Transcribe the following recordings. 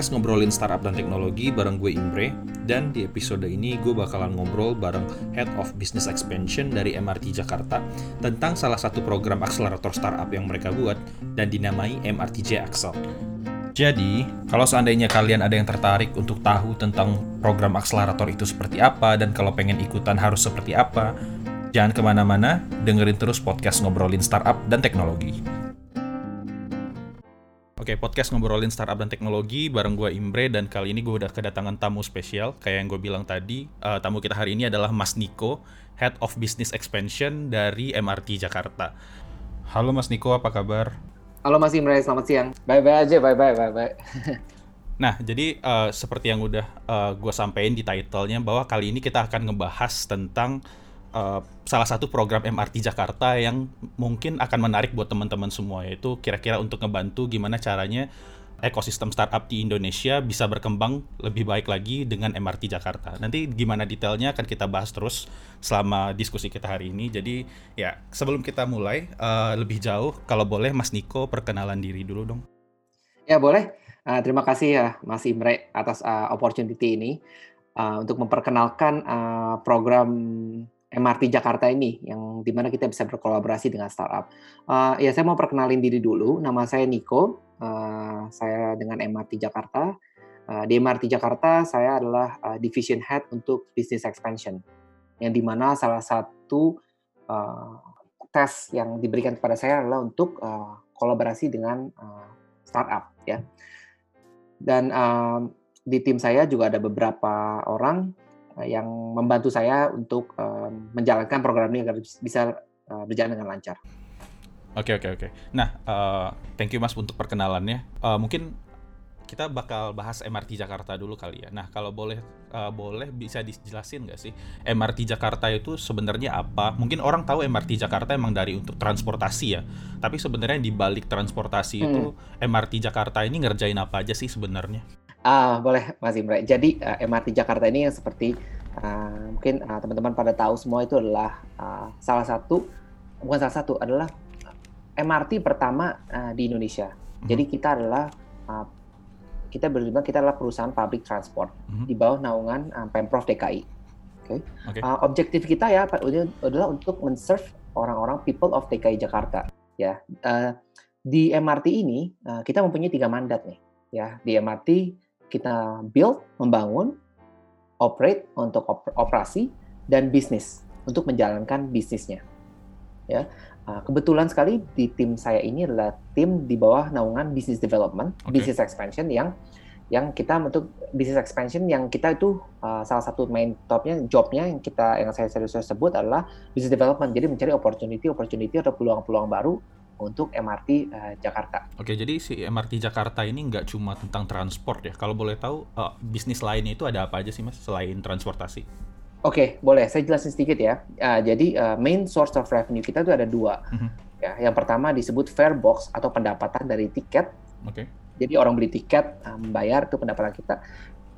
podcast ngobrolin startup dan teknologi bareng gue Imbre dan di episode ini gue bakalan ngobrol bareng Head of Business Expansion dari MRT Jakarta tentang salah satu program akselerator startup yang mereka buat dan dinamai MRTJ Axel. Jadi, kalau seandainya kalian ada yang tertarik untuk tahu tentang program akselerator itu seperti apa dan kalau pengen ikutan harus seperti apa, jangan ke mana-mana, dengerin terus podcast ngobrolin startup dan teknologi. Oke, podcast ngobrolin startup dan teknologi bareng gue Imbre dan kali ini gue udah kedatangan tamu spesial kayak yang gue bilang tadi. Uh, tamu kita hari ini adalah Mas Niko, Head of Business Expansion dari MRT Jakarta. Halo Mas Niko, apa kabar? Halo Mas Imre, selamat siang. Bye-bye aja, bye-bye, bye-bye. Nah, jadi uh, seperti yang udah uh, gue sampaikan di title-nya bahwa kali ini kita akan ngebahas tentang uh, salah satu program MRT Jakarta yang mungkin akan menarik buat teman-teman semua yaitu kira-kira untuk ngebantu gimana caranya ekosistem startup di Indonesia bisa berkembang lebih baik lagi dengan MRT Jakarta. Nanti gimana detailnya akan kita bahas terus selama diskusi kita hari ini. Jadi ya sebelum kita mulai uh, lebih jauh, kalau boleh Mas Niko perkenalan diri dulu dong. Ya boleh. Uh, terima kasih ya Mas Imre atas uh, opportunity ini uh, untuk memperkenalkan uh, program MRT Jakarta ini yang di mana kita bisa berkolaborasi dengan startup. Uh, ya saya mau perkenalin diri dulu. Nama saya Niko. Uh, saya dengan MRT Jakarta. Uh, di MRT Jakarta saya adalah uh, division head untuk business expansion. Yang di mana salah satu uh, tes yang diberikan kepada saya adalah untuk uh, kolaborasi dengan uh, startup ya. Dan uh, di tim saya juga ada beberapa orang yang membantu saya untuk um, menjalankan program ini agar bisa uh, berjalan dengan lancar. Oke okay, oke okay, oke. Okay. Nah, uh, thank you Mas untuk perkenalannya. Uh, mungkin kita bakal bahas MRT Jakarta dulu kali ya. Nah, kalau boleh uh, boleh bisa dijelasin nggak sih MRT Jakarta itu sebenarnya apa? Mungkin orang tahu MRT Jakarta emang dari untuk transportasi ya. Tapi sebenarnya di balik transportasi hmm. itu MRT Jakarta ini ngerjain apa aja sih sebenarnya? Ah, boleh Mas Imre. Jadi uh, eh, MRT Jakarta ini yang seperti uh, mungkin uh, teman-teman pada tahu semua itu adalah uh, salah satu bukan salah satu adalah MRT pertama uh, di Indonesia. Mm-hmm. Jadi kita adalah uh, kita berbilang kita adalah perusahaan public transport mm-hmm. di bawah naungan uh, Pemprov DKI. Oke. Okay? Okay. Uh, objektif kita ya adalah untuk menserve orang-orang people of DKI Jakarta. Ya. Uh, di MRT ini uh, kita mempunyai tiga mandat nih. Ya, di MRT kita build, membangun, operate untuk operasi dan bisnis untuk menjalankan bisnisnya. Ya, ah, kebetulan sekali di tim saya ini adalah tim di bawah naungan business development, okay. business expansion yang yang kita untuk business expansion yang kita itu uh, salah satu main topnya jobnya yang kita yang saya serius sebut adalah business development jadi mencari opportunity opportunity atau peluang-peluang baru untuk MRT uh, eh, Jakarta. Oke, jadi si MRT Jakarta ini nggak cuma tentang transport ya. Kalau boleh tahu, uh, bisnis lainnya itu ada apa aja sih mas selain transportasi? Oke, boleh. Saya jelasin sedikit ya. Uh, jadi uh, main source of revenue kita itu ada dua. Mhm. -huh. Ya, yang pertama disebut fare box atau pendapatan dari tiket. Oke. Okay. Jadi orang beli tiket, uh, membayar itu pendapatan kita.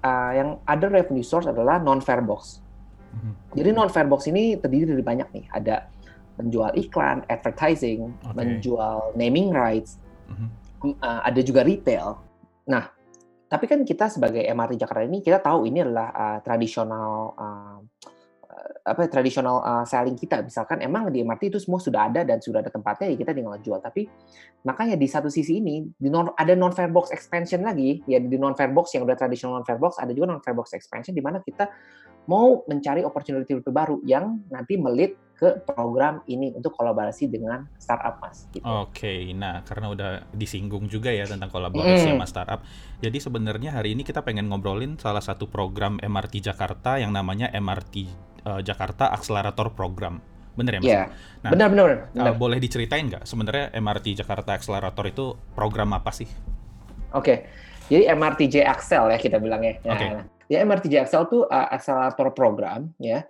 Uh, yang other revenue source adalah non fare box. Mhm. -huh. Jadi non fare box ini terdiri dari banyak nih. Ada menjual iklan, advertising, okay. menjual naming rights, mm-hmm. uh, ada juga retail. Nah, tapi kan kita sebagai MRT Jakarta ini kita tahu ini adalah uh, tradisional uh, apa tradisional uh, selling kita misalkan emang di MRT itu semua sudah ada dan sudah ada tempatnya ya kita tinggal jual tapi makanya di satu sisi ini di non, ada non fair box expansion lagi ya di non fair box yang udah tradisional non fair box ada juga non fair box expansion di mana kita mau mencari opportunity baru yang nanti melit ke program ini untuk kolaborasi dengan startup mas. Gitu. Oke, okay. nah karena udah disinggung juga ya tentang kolaborasi mm. sama startup, jadi sebenarnya hari ini kita pengen ngobrolin salah satu program MRT Jakarta yang namanya MRT uh, eh, Jakarta Accelerator Program. Bener ya mas? Iya, nah, benar benar. Uh, boleh diceritain nggak sebenarnya MRT Jakarta Accelerator itu program apa sih? Oke, okay. jadi MRTJ Axel ya kita bilangnya. Nah, okay. Ya MRTJ Axel tuh uh, accelerator program ya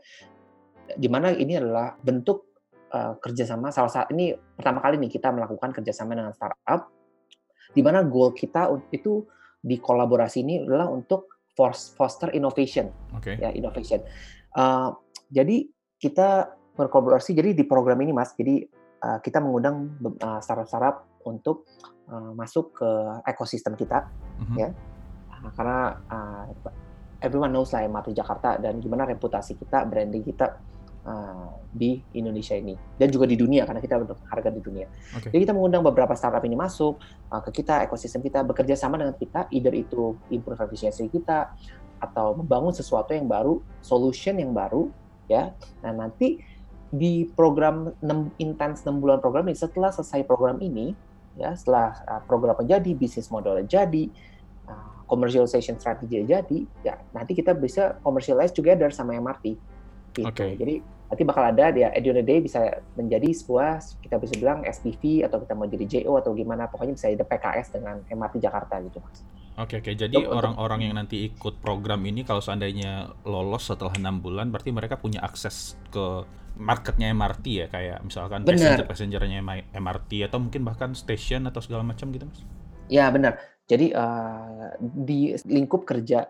di mana ini adalah bentuk uh, kerjasama salah satu ini pertama kali nih kita melakukan kerjasama dengan startup di mana goal kita itu di kolaborasi ini adalah untuk foster innovation okay. ya innovation uh, jadi kita berkolaborasi jadi di program ini mas jadi uh, kita mengundang uh, startup-startup untuk uh, masuk ke ekosistem kita mm -hmm. ya karena uh, everyone knows lah MRT Jakarta dan gimana reputasi kita, branding kita uh, di Indonesia ini dan juga di dunia karena kita harga di dunia. Okay. Jadi kita mengundang beberapa startup ini masuk uh, ke kita, ekosistem kita bekerja sama dengan kita, either itu improve efisiensi kita atau membangun sesuatu yang baru, solution yang baru, ya. Nah nanti di program 6 intens 6 bulan program ini setelah selesai program ini ya setelah uh, program menjadi bisnis model jadi uh, commercialization strategy jadi ya nanti kita bisa commercialize together sama MRT gitu. Okay. Jadi nanti bakal ada dia at the end of the day bisa menjadi sebuah kita bisa bilang SPV atau kita mau jadi JO atau gimana pokoknya bisa ada PKS dengan MRT Jakarta gitu mas. Oke oke jadi orang-orang yang nanti ikut program ini kalau seandainya lolos setelah enam bulan berarti mereka punya akses ke marketnya MRT ya kayak misalkan passenger passengernya MRT atau mungkin bahkan station atau segala macam gitu mas? Ya benar. Jadi uh, di lingkup kerja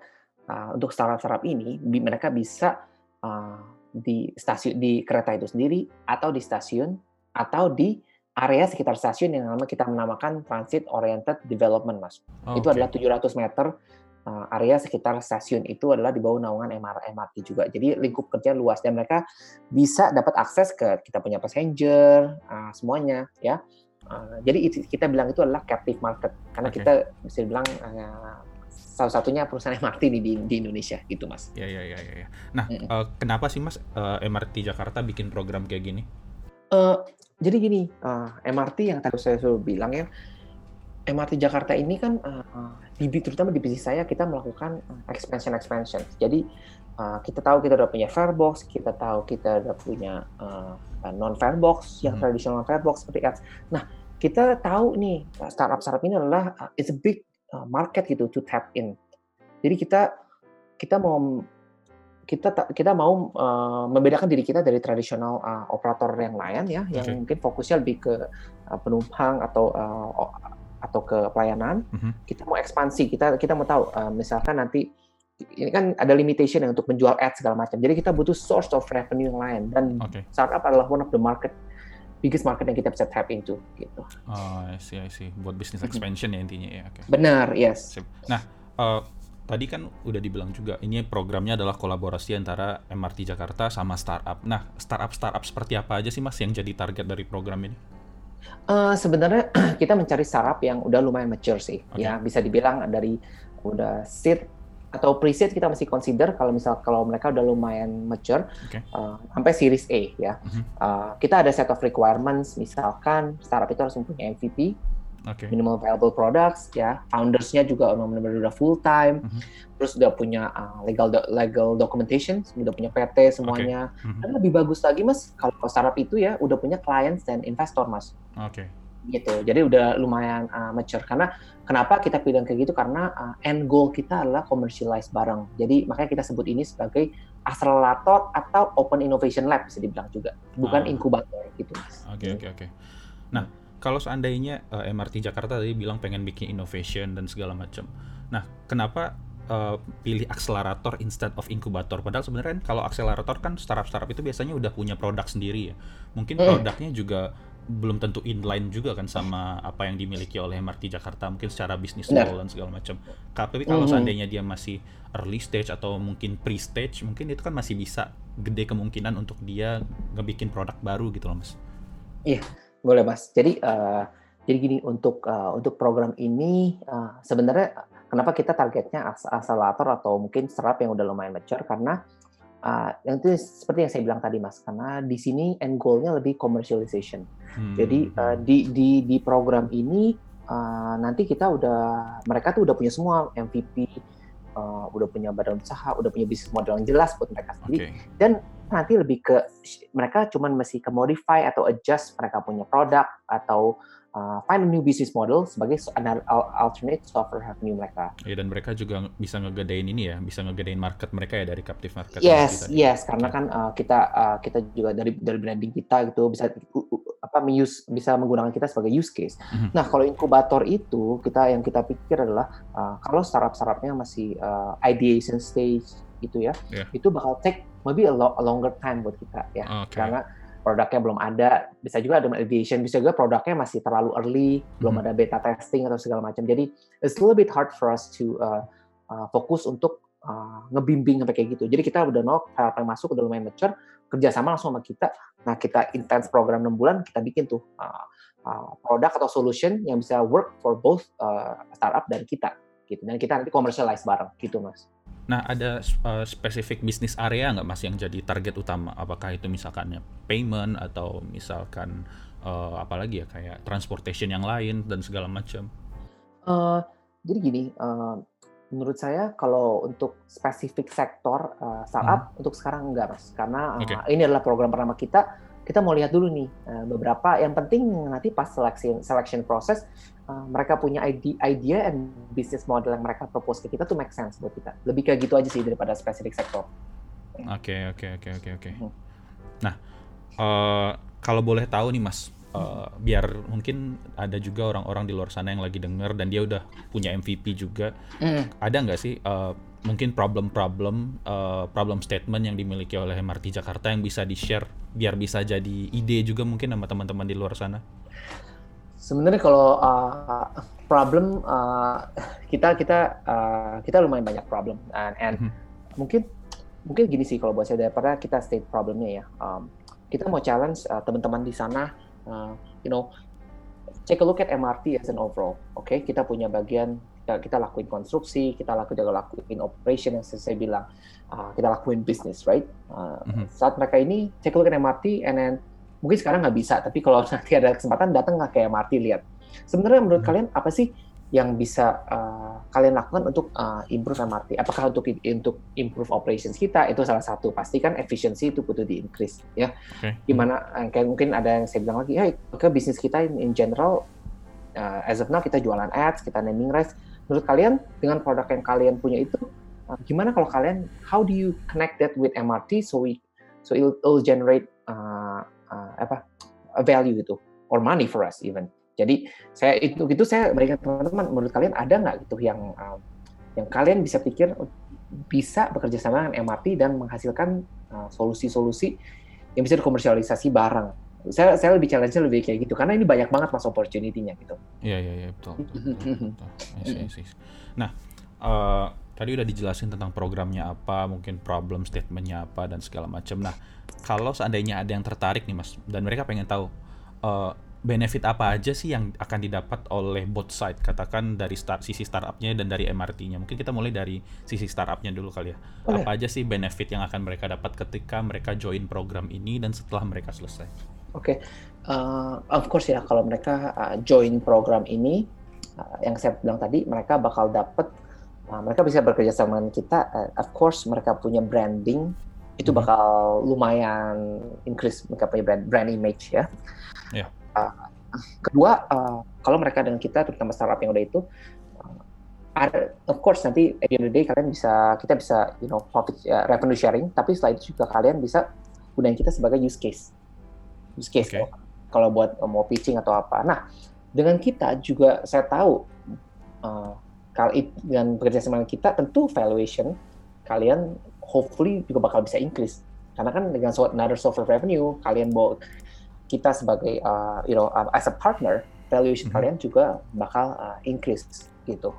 uh, untuk startup-startup ini mereka bisa uh, di stasiun di kereta itu sendiri atau di stasiun atau di area sekitar stasiun yang nama kita menamakan transit oriented development mas. Oh, itu okay. adalah 700 meter uh, area sekitar stasiun. Itu adalah di bawah naungan MR, MRT juga. Jadi lingkup kerja luas dan mereka bisa dapat akses ke kita punya passenger uh, semuanya ya. Uh, jadi kita bilang itu adalah captive market. Karena okay. kita bisa bilang uh, salah satunya perusahaan MRT di, di, di Indonesia gitu mas. Ya ya ya ya. Nah mm uh, kenapa sih mas uh, eh, MRT Jakarta bikin program kayak gini? Uh, jadi gini uh, MRT yang tadi saya sudah bilang ya MRT Jakarta ini kan uh, di terutama di bisnis saya kita melakukan expansion expansion. Jadi uh, kita tahu kita udah punya farebox, kita tahu kita udah punya uh, non farebox yang hmm. tradisional farebox seperti ads. Nah kita tahu nih startup startup ini adalah uh, it's a big market gitu to tap in. Jadi kita kita mau kita kita mau uh, membedakan diri kita dari tradisional uh, operator yang lain ya, okay. yang mungkin fokusnya lebih ke uh, penumpang atau uh, atau ke pelayanan. Mm -hmm. Kita mau ekspansi, kita kita mau tahu uh, misalkan nanti ini kan ada limitation ya untuk menjual ads segala macam. Jadi kita butuh source of revenue yang lain dan okay. startup adalah one of the market biggest market yang kita bisa tap into gitu. Oh, I see, I see. Buat business expansion mm -hmm. ya intinya ya. Okay. Benar, yes. Nah, uh, tadi kan udah dibilang juga ini programnya adalah kolaborasi antara MRT Jakarta sama startup. Nah, startup-startup seperti apa aja sih Mas yang jadi target dari program ini? Uh, sebenarnya kita mencari startup yang udah lumayan mature sih. Okay. Ya, bisa dibilang dari udah seed atau preset kita masih consider kalau misal kalau mereka udah lumayan mature okay. uh, sampai series A ya. Uh-huh. Uh, kita ada set of requirements misalkan startup itu harus mempunyai MVP, okay. minimal viable products ya, foundersnya juga benar-benar udah full time, uh-huh. terus udah punya uh, legal do- legal documentation, udah punya PT semuanya. Okay. Uh-huh. Dan lebih bagus lagi mas kalau startup itu ya udah punya clients dan investor mas. Oke. Okay gitu. Jadi udah lumayan uh, mature karena kenapa kita pilih kayak gitu karena uh, end goal kita adalah commercialize bareng. Jadi makanya kita sebut ini sebagai accelerator atau open innovation lab bisa dibilang juga, bukan uh. inkubator gitu Mas. Oke okay, oke okay, oke. Okay. Nah, kalau seandainya uh, MRT Jakarta tadi bilang pengen bikin innovation dan segala macam. Nah, kenapa uh, pilih akselerator instead of inkubator. Padahal sebenarnya kan kalau akselerator kan startup-startup itu biasanya udah punya produk sendiri ya. Mungkin mm. produknya juga belum tentu inline juga kan sama apa yang dimiliki oleh MRT Jakarta mungkin secara bisnis model dan segala macam. Tapi kalau mm -hmm. seandainya dia masih early stage atau mungkin pre stage, mungkin itu kan masih bisa gede kemungkinan untuk dia ngebikin produk baru gitu loh mas. Iya, boleh mas. Jadi uh, jadi gini untuk uh, untuk program ini uh, sebenarnya kenapa kita targetnya akselerator atau mungkin startup yang udah lumayan mature karena uh, yang itu seperti yang saya bilang tadi mas karena di sini end goalnya lebih commercialization hmm. jadi uh, di di di program ini uh, nanti kita udah mereka tuh udah punya semua MVP uh, udah punya badan usaha udah punya bisnis model yang jelas buat mereka sendiri okay. dan nanti lebih ke mereka cuman masih ke modify atau adjust mereka punya produk atau uh, find a new business model sebagai alternate software revenue mereka. Iya dan mereka juga bisa ngegedein ini ya, bisa ngegedein market mereka ya dari captive market. Yes, yes, karena kan uh, kita uh, kita juga dari dari branding kita gitu bisa apa use bisa menggunakan kita sebagai use case. Mm-hmm. Nah kalau inkubator itu kita yang kita pikir adalah uh, kalau startup-startupnya masih uh, ideation stage gitu ya, yeah. itu bakal take maybe a, lo- a longer time buat kita ya, okay. karena produknya belum ada, bisa juga ada mediation, bisa juga produknya masih terlalu early, hmm. belum ada beta testing atau segala macam. Jadi it's a little bit hard for us to uh, uh, fokus untuk uh, ngebimbing sampai kayak gitu. Jadi kita udah know hal yang masuk udah lumayan mature, kerjasama langsung sama kita. Nah kita intens program 6 bulan kita bikin tuh uh, uh, produk atau solution yang bisa work for both uh, startup dan kita gitu. Dan kita nanti commercialize bareng gitu mas. Nah, ada uh, spesifik bisnis area nggak mas yang jadi target utama? Apakah itu misalkan payment atau misalkan uh, apalagi ya kayak transportation yang lain dan segala macam? Uh, jadi gini, uh, menurut saya kalau untuk spesifik sektor uh, startup hmm. untuk sekarang enggak mas, karena uh, okay. ini adalah program pertama kita. Kita mau lihat dulu nih uh, beberapa yang penting nanti pas selection selection proses uh, mereka punya ide, idea and business model yang mereka propose ke kita tuh make sense buat kita. Lebih kayak gitu aja sih daripada spesifik sektor. Oke oke oke oke oke. Hmm. Nah uh, kalau boleh tahu nih mas, uh, biar mungkin ada juga orang-orang di luar sana yang lagi denger dan dia udah punya MVP juga mm. ada nggak sih uh, mungkin problem-problem uh, problem statement yang dimiliki oleh MRT Jakarta yang bisa di share biar bisa jadi ide juga mungkin sama teman-teman di luar sana sebenarnya kalau uh, problem uh, kita kita uh, kita lumayan banyak problem and, and mm -hmm. mungkin mungkin gini sih kalau buat saya daripada kita state problemnya ya um, kita mau challenge uh, teman-teman di sana uh, you know take a look at MRT as an overall. Oke, okay? kita punya bagian kita, kita lakuin konstruksi, kita lakuin juga lakuin operation yang saya bilang, uh, kita lakuin bisnis, right? Uh, mm-hmm. Saat mereka ini take a look at MRT, and then mungkin sekarang nggak bisa, tapi kalau nanti ada kesempatan datang nggak ke MRT lihat. Sebenarnya menurut mm-hmm. kalian apa sih yang bisa uh, kalian lakukan untuk uh, improve MRT? Apakah untuk untuk improve operations kita itu salah satu pasti kan efisiensi itu butuh di increase ya. Okay. Gimana uh, kayak mungkin ada yang saya bilang lagi, hey, ke bisnis kita in, in general uh, as of now kita jualan ads, kita naming rights. Menurut kalian dengan produk yang kalian punya itu uh, gimana kalau kalian how do you connect that with MRT so we so it will generate uh, uh, apa a value gitu or money for us even. Jadi saya itu itu saya berikan teman-teman menurut kalian ada nggak gitu yang um, yang kalian bisa pikir bisa bekerja sama dengan MRT dan menghasilkan uh, solusi-solusi uh, yang bisa dikomersialisasi bareng. Saya saya lebih challenge lebih kayak gitu karena ini banyak banget mas opportunity-nya gitu. Iya iya iya betul. betul, betul, betul. Nah uh, tadi udah dijelasin tentang programnya apa, mungkin problem statementnya apa dan segala macam. Nah kalau seandainya ada yang tertarik nih mas dan mereka pengen tahu uh, benefit apa aja sih yang akan didapat oleh both side katakan dari start sisi startupnya dan dari MRT-nya mungkin kita mulai dari sisi startupnya dulu kali ya Boleh. apa aja sih benefit yang akan mereka dapat ketika mereka join program ini dan setelah mereka selesai oke okay. uh, of course ya kalau mereka uh, join program ini uh, yang saya bilang tadi mereka bakal dapat uh, mereka bisa bekerja sama dengan kita uh, of course mereka punya branding itu hmm. bakal lumayan increase mereka punya brand brand image ya yeah Uh, kedua, uh, kalau mereka dengan kita, terutama startup yang udah itu, uh, ada, of course nanti at the end of the day kalian bisa, kita bisa, you know, profit uh, revenue sharing, tapi setelah itu juga kalian bisa gunain kita sebagai use case, use case okay. kalau buat uh, mau pitching atau apa. Nah, dengan kita juga saya tahu uh, dengan bekerja sama kita, tentu valuation kalian hopefully juga bakal bisa increase. Karena kan dengan another software revenue kalian bawa kita sebagai uh, you know uh, as a partner valuation mm -hmm. kalian juga bakal uh, increase gitu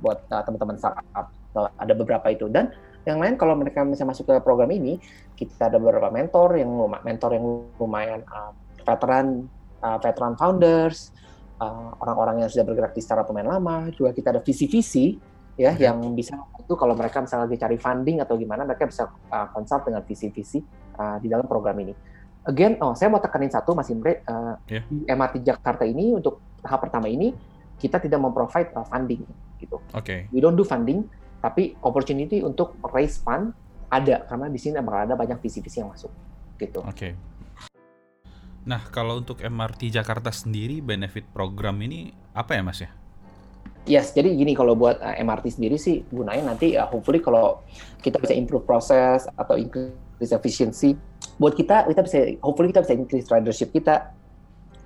buat uh, teman-teman startup. Ada beberapa itu. Dan yang lain kalau mereka bisa masuk ke program ini kita ada beberapa mentor yang mentor yang lumayan uh, veteran uh, veteran founders orang-orang uh, yang sudah bergerak di startup pemain lama juga kita ada visi-visi ya okay. yang bisa itu kalau mereka misalnya lagi cari funding atau gimana mereka bisa uh, consult dengan visi-visi uh, di dalam program ini again, oh saya mau tekanin satu Mas Imre, uh, yeah. di MRT Jakarta ini untuk tahap pertama ini kita tidak memprovide uh, funding gitu. Oke. Okay. We don't do funding, tapi opportunity untuk raise fund ada karena di sini bakal ada banyak visi-visi yang masuk gitu. Oke. Okay. Nah, kalau untuk MRT Jakarta sendiri benefit program ini apa ya Mas ya? Yes, jadi gini kalau buat uh, MRT sendiri sih gunanya nanti uh, hopefully kalau kita bisa improve proses atau increase efficiency buat kita kita bisa hopefully kita bisa increase ridership kita.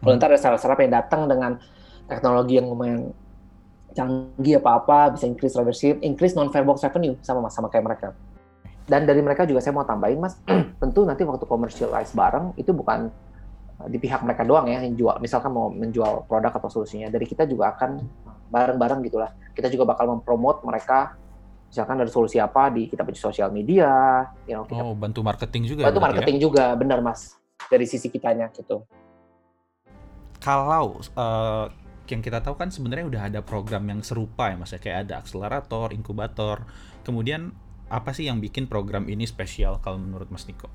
Kalau hmm. ntar ada startup yang datang dengan teknologi yang lumayan canggih apa-apa bisa increase ridership, increase non farebox revenue sama sama kayak mereka. Dan dari mereka juga saya mau tambahin mas, tentu nanti waktu commercialize bareng itu bukan di pihak mereka doang ya yang jual. Misalkan mau menjual produk atau solusinya, dari kita juga akan bareng-bareng gitulah. Kita juga bakal mempromot mereka misalkan ada solusi apa di kita punya sosial media, you know, kita, oh bantu marketing juga. Bantu ya? marketing ya? juga, benar mas dari sisi kitanya gitu. Kalau uh, yang kita tahu kan sebenarnya udah ada program yang serupa ya mas ya kayak ada akselerator, inkubator. Kemudian apa sih yang bikin program ini spesial kalau menurut Mas Niko?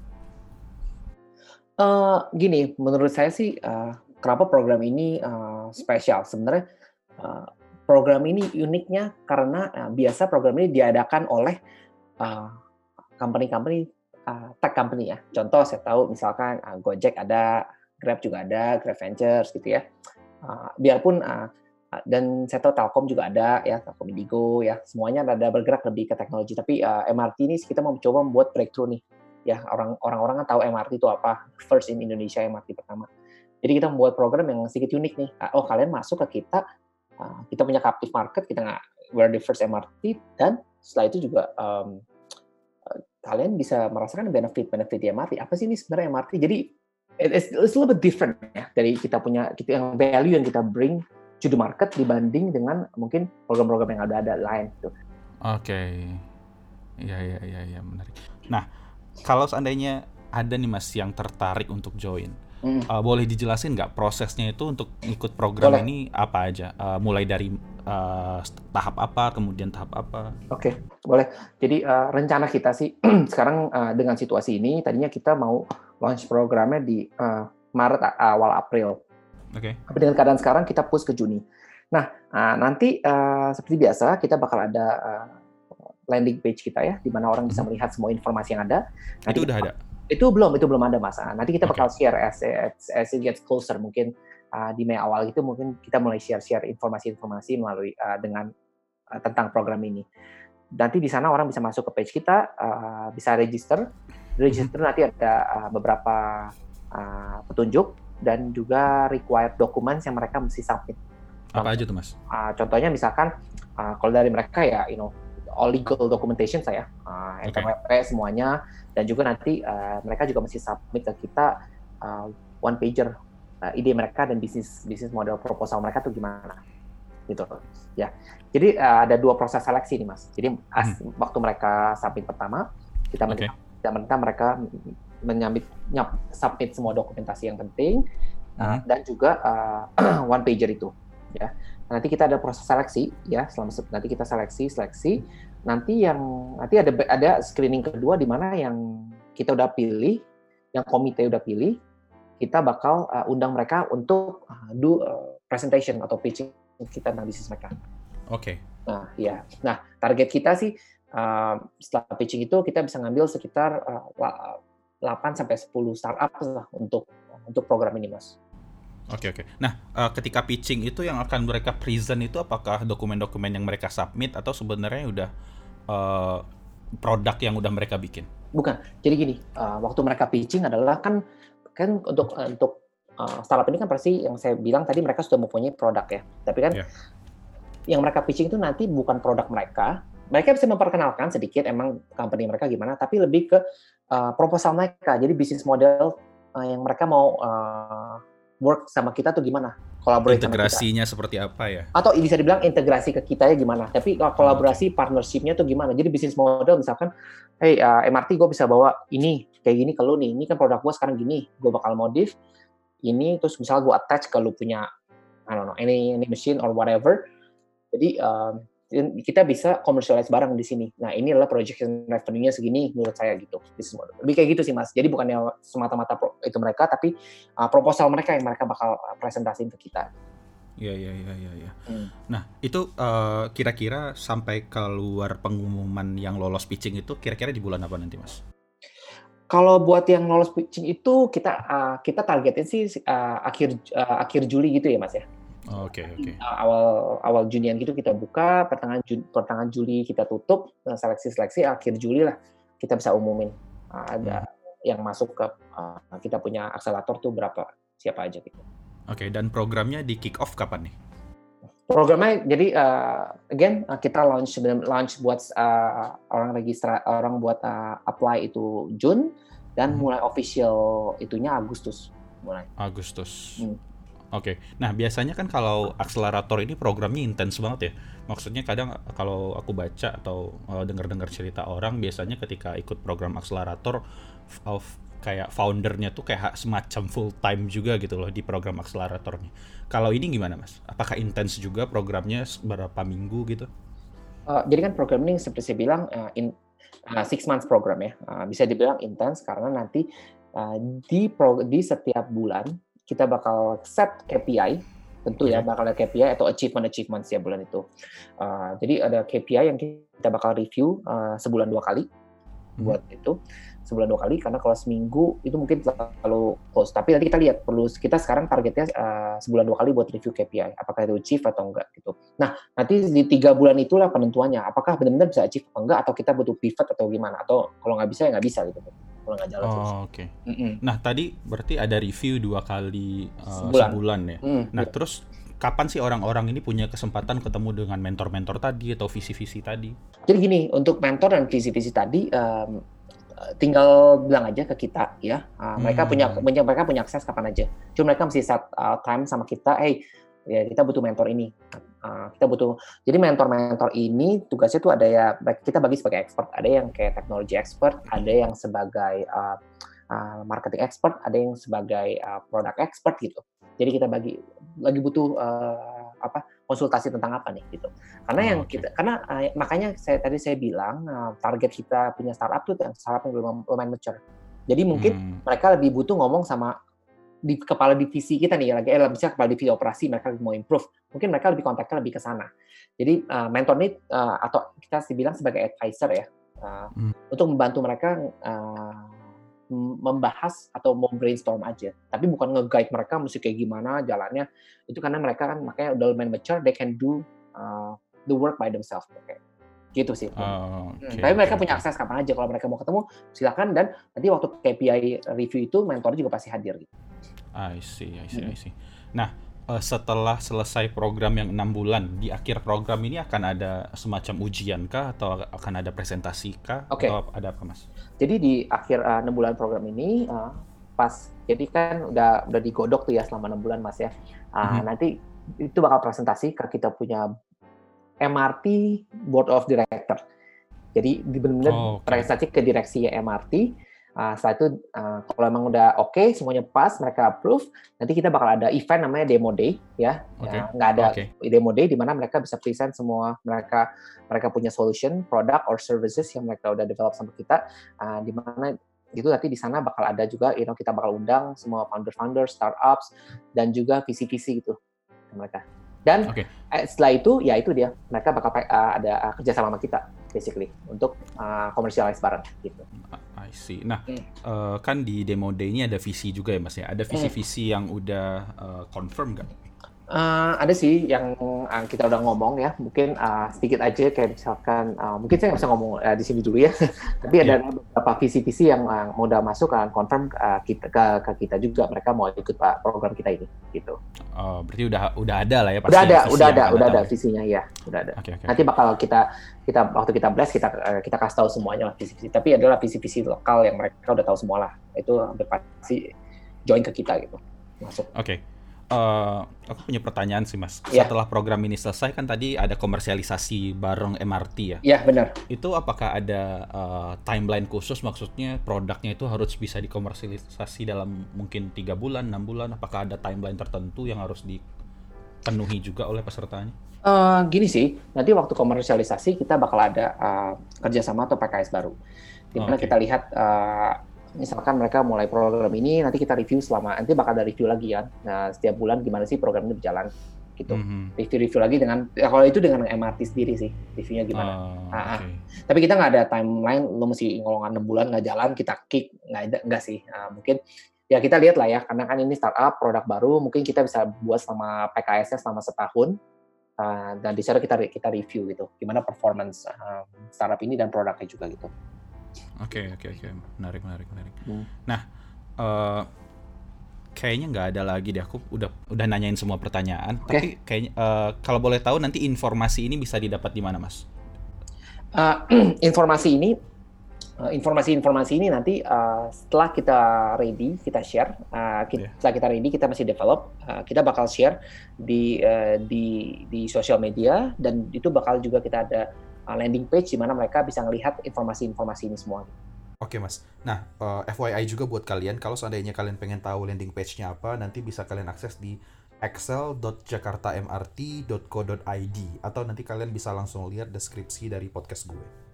Uh, gini, menurut saya sih uh, kenapa program ini uh, spesial sebenarnya uh, program ini uniknya karena uh, biasa program ini diadakan oleh company-company uh, tech company ya. Contoh saya tahu misalkan uh, Gojek ada, Grab juga ada, Grab Ventures gitu ya. Uh, biarpun uh, dan saya tahu Telkom juga ada ya, Telkom Indigo ya, semuanya ada bergerak lebih ke teknologi. Tapi uh, MRT ini kita mau coba membuat breakthrough nih. Ya, orang orang kan tahu MRT itu apa, first in Indonesia MRT pertama. Jadi kita membuat program yang sedikit unik nih. Oh, kalian masuk ke kita, uh, kita punya captive market, kita nggak we're the first MRT dan setelah itu juga um, kalian bisa merasakan benefit-benefit di MRT. Apa sih ini sebenarnya MRT? Jadi it's, it's a little bit different ya dari kita punya kita yang value yang kita bring to the market dibanding dengan mungkin program-program yang ada ada lain gitu. Oke. Okay. Iya iya iya ya, menarik. Nah, kalau seandainya ada nih Mas yang tertarik untuk join, hmm. uh, boleh dijelasin nggak prosesnya itu untuk ikut program boleh. ini apa aja? Uh, mulai dari uh, tahap apa, kemudian tahap apa? Oke, okay, boleh. Jadi uh, rencana kita sih sekarang uh, dengan situasi ini, tadinya kita mau launch programnya di uh, Maret awal April. Oke. Okay. Tapi dengan keadaan sekarang kita push ke Juni. Nah, uh, nanti uh, seperti biasa kita bakal ada uh, landing page kita ya, di mana orang bisa hmm. melihat semua informasi yang ada. Nanti itu udah ada. Itu belum, itu belum ada masa. Nanti kita bakal okay. share as, as as it gets closer mungkin uh, di Mei awal itu mungkin kita mulai share-share informasi-informasi melalui uh, dengan uh, tentang program ini. Nanti di sana orang bisa masuk ke page kita, uh, bisa register. Register mm-hmm. nanti ada uh, beberapa uh, petunjuk dan juga required documents yang mereka mesti submit. Apa aja tuh mas? Uh, contohnya misalkan uh, kalau dari mereka ya, you know, all legal documentation saya, uh, okay. semuanya, dan juga nanti uh, mereka juga mesti submit ke kita uh, one pager uh, ide mereka dan bisnis bisnis model proposal mereka tuh gimana gitu ya jadi uh, ada dua proses seleksi nih mas jadi as, hmm. waktu mereka submit pertama kita okay. minta mereka menyambit nyap, submit semua dokumentasi yang penting uh, hmm. dan juga uh, one pager itu ya nanti kita ada proses seleksi ya selama nanti kita seleksi seleksi nanti yang nanti ada ada screening kedua di mana yang kita udah pilih yang komite udah pilih kita bakal uh, undang mereka untuk uh, do uh, presentation atau pitching kita tentang bisnis mereka. Oke. Okay. Nah, ya. Nah, target kita sih uh, setelah pitching itu kita bisa ngambil sekitar uh, 8 sampai 10 startup lah untuk untuk program ini, Mas. Oke okay, oke. Okay. Nah, uh, ketika pitching itu yang akan mereka present itu apakah dokumen-dokumen yang mereka submit atau sebenarnya udah uh, produk yang udah mereka bikin? Bukan. Jadi gini, uh, waktu mereka pitching adalah kan kan untuk eh, untuk uh, startup ini kan pasti yang saya bilang tadi mereka sudah mempunyai produk ya. Tapi kan yeah. yang mereka pitching itu nanti bukan produk mereka. Mereka bisa memperkenalkan sedikit emang company mereka gimana, tapi lebih ke uh, proposal mereka. Jadi bisnis model uh, yang mereka mau uh, work sama kita tuh gimana? Kolaborasi integrasinya seperti apa ya? Atau bisa dibilang integrasi ke kita ya gimana? Tapi kolaborasi okay. partnershipnya tuh gimana? Jadi bisnis model misalkan, hey uh, MRT gue bisa bawa ini kayak gini ke lu nih, ini kan produk gue sekarang gini, gue bakal modif ini terus misalnya gue attach ke lu punya I don't know any any machine or whatever. Jadi uh, kita bisa commercialize barang di sini. Nah, ini adalah projection revenue-nya segini menurut saya gitu. Lebih kayak gitu sih, Mas. Jadi bukannya semata-mata itu mereka, tapi uh, proposal mereka yang mereka bakal uh, presentasiin ke kita. Iya, iya, iya, iya. Ya. Hmm. Nah, itu uh, kira-kira sampai keluar pengumuman yang lolos pitching itu kira-kira di bulan apa nanti, Mas? Kalau buat yang lolos pitching itu kita uh, kita targetin sih uh, akhir uh, akhir Juli gitu ya, Mas ya. Oh, oke, okay, oke. Okay. Awal awal Junian gitu kita buka, pertengahan Juni, pertengahan Juli kita tutup, seleksi-seleksi akhir Juli lah kita bisa umumin uh, ada hmm. yang masuk ke uh, kita punya akselerator tuh berapa siapa aja gitu. Oke, okay, dan programnya di kick off kapan nih? Programnya jadi uh, again uh, kita launch launch buat uh, orang registra orang buat uh, apply itu Jun dan hmm. mulai official itunya Agustus mulai. Agustus. Hmm Oke, nah biasanya kan kalau akselerator ini programnya intens banget ya. Maksudnya kadang kalau aku baca atau uh, dengar-dengar cerita orang, biasanya ketika ikut program akselerator, of kayak foundernya tuh kayak semacam full time juga gitu loh di program akseleratornya. Kalau ini gimana mas? Apakah intens juga programnya berapa minggu gitu? Uh, jadi kan program ini seperti saya bilang uh, in uh, six months program ya, uh, bisa dibilang intens karena nanti uh, di di setiap bulan kita bakal set KPI tentu ya bakal ada KPI atau achievement achievement ya bulan itu. Uh, jadi ada KPI yang kita bakal review uh, sebulan dua kali hmm. buat itu sebulan dua kali karena kalau seminggu itu mungkin terlalu close. Tapi nanti kita lihat perlu kita sekarang targetnya uh, sebulan dua kali buat review KPI apakah itu achieve atau enggak gitu. Nah nanti di tiga bulan itulah penentuannya apakah benar-benar bisa achieve atau enggak atau kita butuh pivot atau gimana atau kalau nggak bisa ya nggak bisa gitu kalau nggak jalan oh, Oke. Okay. Mm -mm. Nah tadi berarti ada review dua kali uh, sebulan. sebulan ya. Mm, nah gitu. terus kapan sih orang-orang ini punya kesempatan ketemu dengan mentor-mentor tadi atau visi-visi tadi? Jadi gini untuk mentor dan visi-visi tadi um, tinggal bilang aja ke kita ya. Uh, mereka punya punya mereka punya akses kapan aja. Cuma mereka mesti set uh, time sama kita. Hey ya kita butuh mentor ini uh, kita butuh. Jadi mentor-mentor ini tugasnya tuh ada ya kita bagi sebagai expert. Ada yang kayak teknologi expert ada yang sebagai uh, uh, marketing expert ada yang sebagai uh, product expert gitu. Jadi kita bagi lagi butuh uh, apa konsultasi tentang apa nih gitu. Karena oh, yang kita karena uh, makanya saya tadi saya bilang uh, target kita punya startup tuh startup yang belum lumayan mature. Jadi mungkin hmm. mereka lebih butuh ngomong sama di kepala divisi kita nih lagi eh misalnya kepala divisi operasi mereka mau improve. Mungkin mereka lebih kontaknya lebih ke sana. Jadi uh, mentor ini uh, atau kita sih bilang sebagai advisor ya uh, hmm. untuk membantu mereka uh, membahas atau mau brainstorm aja. Tapi bukan nge-guide mereka mesti kayak gimana jalannya. Itu karena mereka kan makanya udah lumayan mature they can do uh, the work by themselves okay gitu sih. Oh, okay, hmm, tapi mereka okay, punya akses kapan aja. Kalau mereka mau ketemu silakan. Dan nanti waktu KPI review itu mentor juga pasti hadir gitu. I see, I see, I see. Nah, uh, setelah selesai program yang enam bulan, di akhir program ini akan ada semacam ujian kah atau akan ada presentasi kah okay. atau ada apa mas? Jadi di akhir eh, enam uh, bulan program ini uh, pas jadi kan udah udah digodok tuh ya selama enam bulan mas ya. Uh, mm -hmm. Nanti itu bakal presentasi ke kita punya MRT Board of Director. Jadi benar-benar oh, okay. presentasi ke direksi MRT Uh, setelah itu uh, kalau emang udah oke okay, semuanya pas mereka approve nanti kita bakal ada event namanya demo day ya okay. ya nggak ada okay. demo day di mana mereka bisa present semua mereka mereka punya solution product or services yang mereka udah develop sama kita uh, di mana itu nanti di sana bakal ada juga you know kita bakal undang semua founder-founder startups dan juga visi-visi gitu mereka dan okay. setelah itu ya itu dia mereka bakal uh, ada uh, kerja sama kita basically untuk uh, commercialize barang gitu. I see. Nah, hmm. uh, kan di demo day ini ada visi juga ya Mas ya. Ada visi-visi hmm. yang udah uh, confirm nggak? Uh, ada sih yang uh, kita udah ngomong ya, mungkin uh, sedikit aja kayak misalkan, uh, mungkin saya nggak bisa ngomong uh, di sini dulu ya, tapi ada yeah. beberapa visi-visi yang uh, udah masuk akan confirm uh, kita, ke, ke kita juga mereka mau ikut pak program kita ini, gitu. Oh, berarti udah udah ada lah ya? Pasti udah ada, udah ada, udah ada visinya ya, udah ada. Okay, okay. Nanti bakal kita kita waktu kita blast kita kita kasih tahu semuanya lah visi-visi, tapi adalah visi-visi lokal yang mereka udah tahu semua lah, itu hampir pasti join ke kita gitu, masuk. Oke. Okay uh, aku punya pertanyaan sih mas. Yeah. Setelah program ini selesai kan tadi ada komersialisasi bareng MRT ya? Iya benar. Itu apakah ada uh, timeline khusus maksudnya produknya itu harus bisa dikomersialisasi dalam mungkin tiga bulan, enam bulan? Apakah ada timeline tertentu yang harus dipenuhi juga oleh pesertanya? Uh, gini sih, nanti waktu komersialisasi kita bakal ada uh, kerjasama atau PKS baru, di mana okay. kita lihat uh, misalkan mereka mulai program ini nanti kita review selama nanti bakal ada review lagi ya nah setiap bulan gimana sih program ini berjalan gitu. Mm-hmm. review review lagi dengan ya kalau itu dengan MRT sendiri sih reviewnya gimana. Uh, ah, okay. tapi kita nggak ada timeline lo mesti ngolongan enam bulan nggak jalan kita kick nggak ada nggak sih. Nah, mungkin ya kita lihat lah ya karena kan ini startup produk baru mungkin kita bisa buat selama PKS-nya selama setahun. Uh, dan di sana kita kita review gitu gimana performance uh, startup ini dan produknya juga gitu Oke okay, oke okay, oke, okay. menarik menarik menarik. Hmm. Nah, uh, kayaknya nggak ada lagi deh. Aku udah udah nanyain semua pertanyaan. Okay. Tapi kayaknya uh, kalau boleh tahu nanti informasi ini bisa didapat di mana, Mas? Uh, informasi ini informasi-informasi ini nanti uh, setelah kita ready kita share uh, kita, yeah. setelah kita ready kita masih develop uh, kita bakal share di uh, di di sosial media dan itu bakal juga kita ada landing page di mana mereka bisa melihat informasi-informasi ini semua. Oke mas, nah uh, FYI juga buat kalian kalau seandainya kalian pengen tahu landing page-nya apa nanti bisa kalian akses di excel.jakartamrt.co.id atau nanti kalian bisa langsung lihat deskripsi dari podcast gue.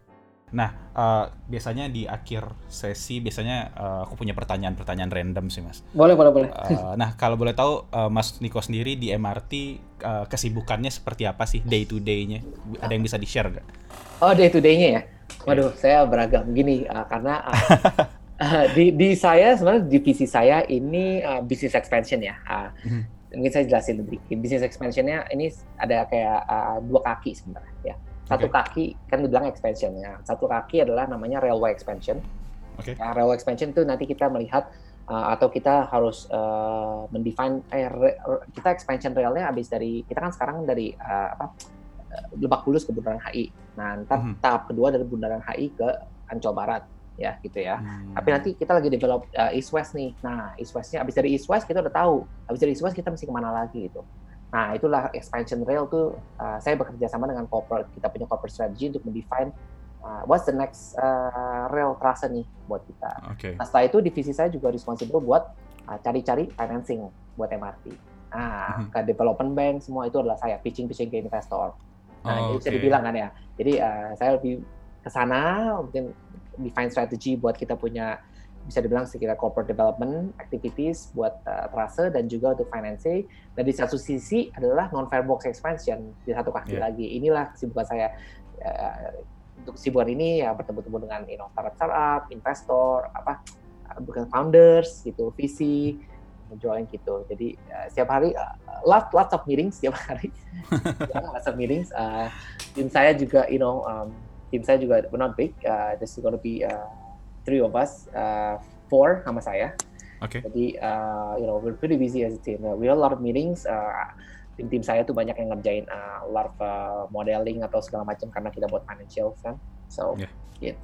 Nah, uh, biasanya di akhir sesi biasanya uh, aku punya pertanyaan-pertanyaan random sih, Mas. Boleh, boleh, boleh. Uh, nah, kalau boleh tahu uh, Mas Niko sendiri di MRT uh, kesibukannya seperti apa sih day to day-nya? Ada yang bisa di-share nggak? Oh, day to day-nya ya. Waduh, saya beragam gini uh, karena uh, uh, di di saya sebenarnya divisi saya ini uh, business expansion ya. Uh, mm-hmm. Mungkin saya jelasin lebih. Business expansion-nya ini ada kayak uh, dua kaki sebenarnya ya satu okay. kaki kan dibilang expansion ya. Satu kaki adalah namanya railway expansion. Okay. Ya, railway expansion itu nanti kita melihat uh, atau kita harus uh, mendefine eh, re, kita expansion railnya habis dari kita kan sekarang dari uh, apa Lebak Bulus ke Bundaran HI. Nah, ntar mm -hmm. tahap kedua dari Bundaran HI ke Ancol Barat ya gitu ya. Hmm. Tapi nanti kita lagi develop uh, East West nih. Nah, East Westnya habis dari East West kita udah tahu. Habis dari East West kita mesti ke mana lagi gitu. Nah, itulah expansion rail tuh uh, saya bekerja sama dengan corporate. Kita punya corporate strategy untuk mendefine uh, what's the next uh, rail trase nih buat kita. Okay. Nah, setelah itu divisi saya juga responsible buat uh, cari-cari financing buat MRT. Nah, mm-hmm. ke development bank semua itu adalah saya pitching-pitching ke investor. Nah, oh, okay. bisa dibilang kan ya. Jadi uh, saya lebih ke sana mungkin define strategy buat kita punya bisa dibilang sekitar corporate development activities buat uh, trase dan juga untuk financing. Dan di satu sisi adalah non firebox expansion di satu kaki yeah. lagi. Inilah kesibukan saya uh, untuk kesibukan ini ya bertemu-temu dengan you know, startup startup, investor, apa bukan founders gitu, visi join gitu. Jadi uh, setiap hari uh, lots lots of meetings setiap hari. lots of meetings. Uh, tim saya juga you know um, tim saya juga not big. Uh, this is gonna be uh, three of us, uh, four sama saya. Okay. Jadi, uh, you know, we're pretty busy as a team. We have a lot of meetings. Uh, tim-tim saya tuh banyak yang ngerjain uh, a lot of uh, modeling atau segala macam karena kita buat financial kan. So, yeah. gitu.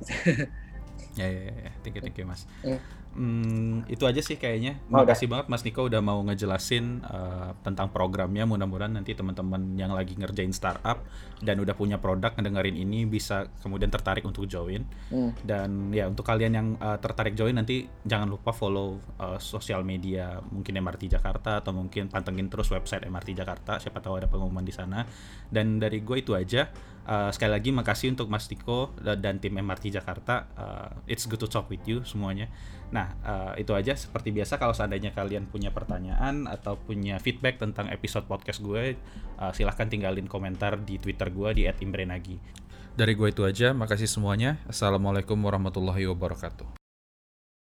ya, ya, ya, thank you, thank you, Mas. Yeah. Hmm, itu aja sih kayaknya. Oh, Makasih banget Mas Niko udah mau ngejelasin uh, tentang programnya. Mudah-mudahan nanti teman-teman yang lagi ngerjain startup dan udah punya produk ngedengerin ini bisa kemudian tertarik untuk join. Hmm. Dan ya untuk kalian yang uh, tertarik join nanti jangan lupa follow uh, sosial media mungkin MRT Jakarta atau mungkin pantengin terus website MRT Jakarta. Siapa tahu ada pengumuman di sana. Dan dari gue itu aja. Uh, sekali lagi makasih untuk Mas Tiko dan tim MRT Jakarta. Uh, it's good to talk with you semuanya. Nah, uh, itu aja seperti biasa kalau seandainya kalian punya pertanyaan atau punya feedback tentang episode podcast gue, uh, silahkan tinggalin komentar di Twitter gue di @imbrenagi. Dari gue itu aja, makasih semuanya. Assalamualaikum warahmatullahi wabarakatuh.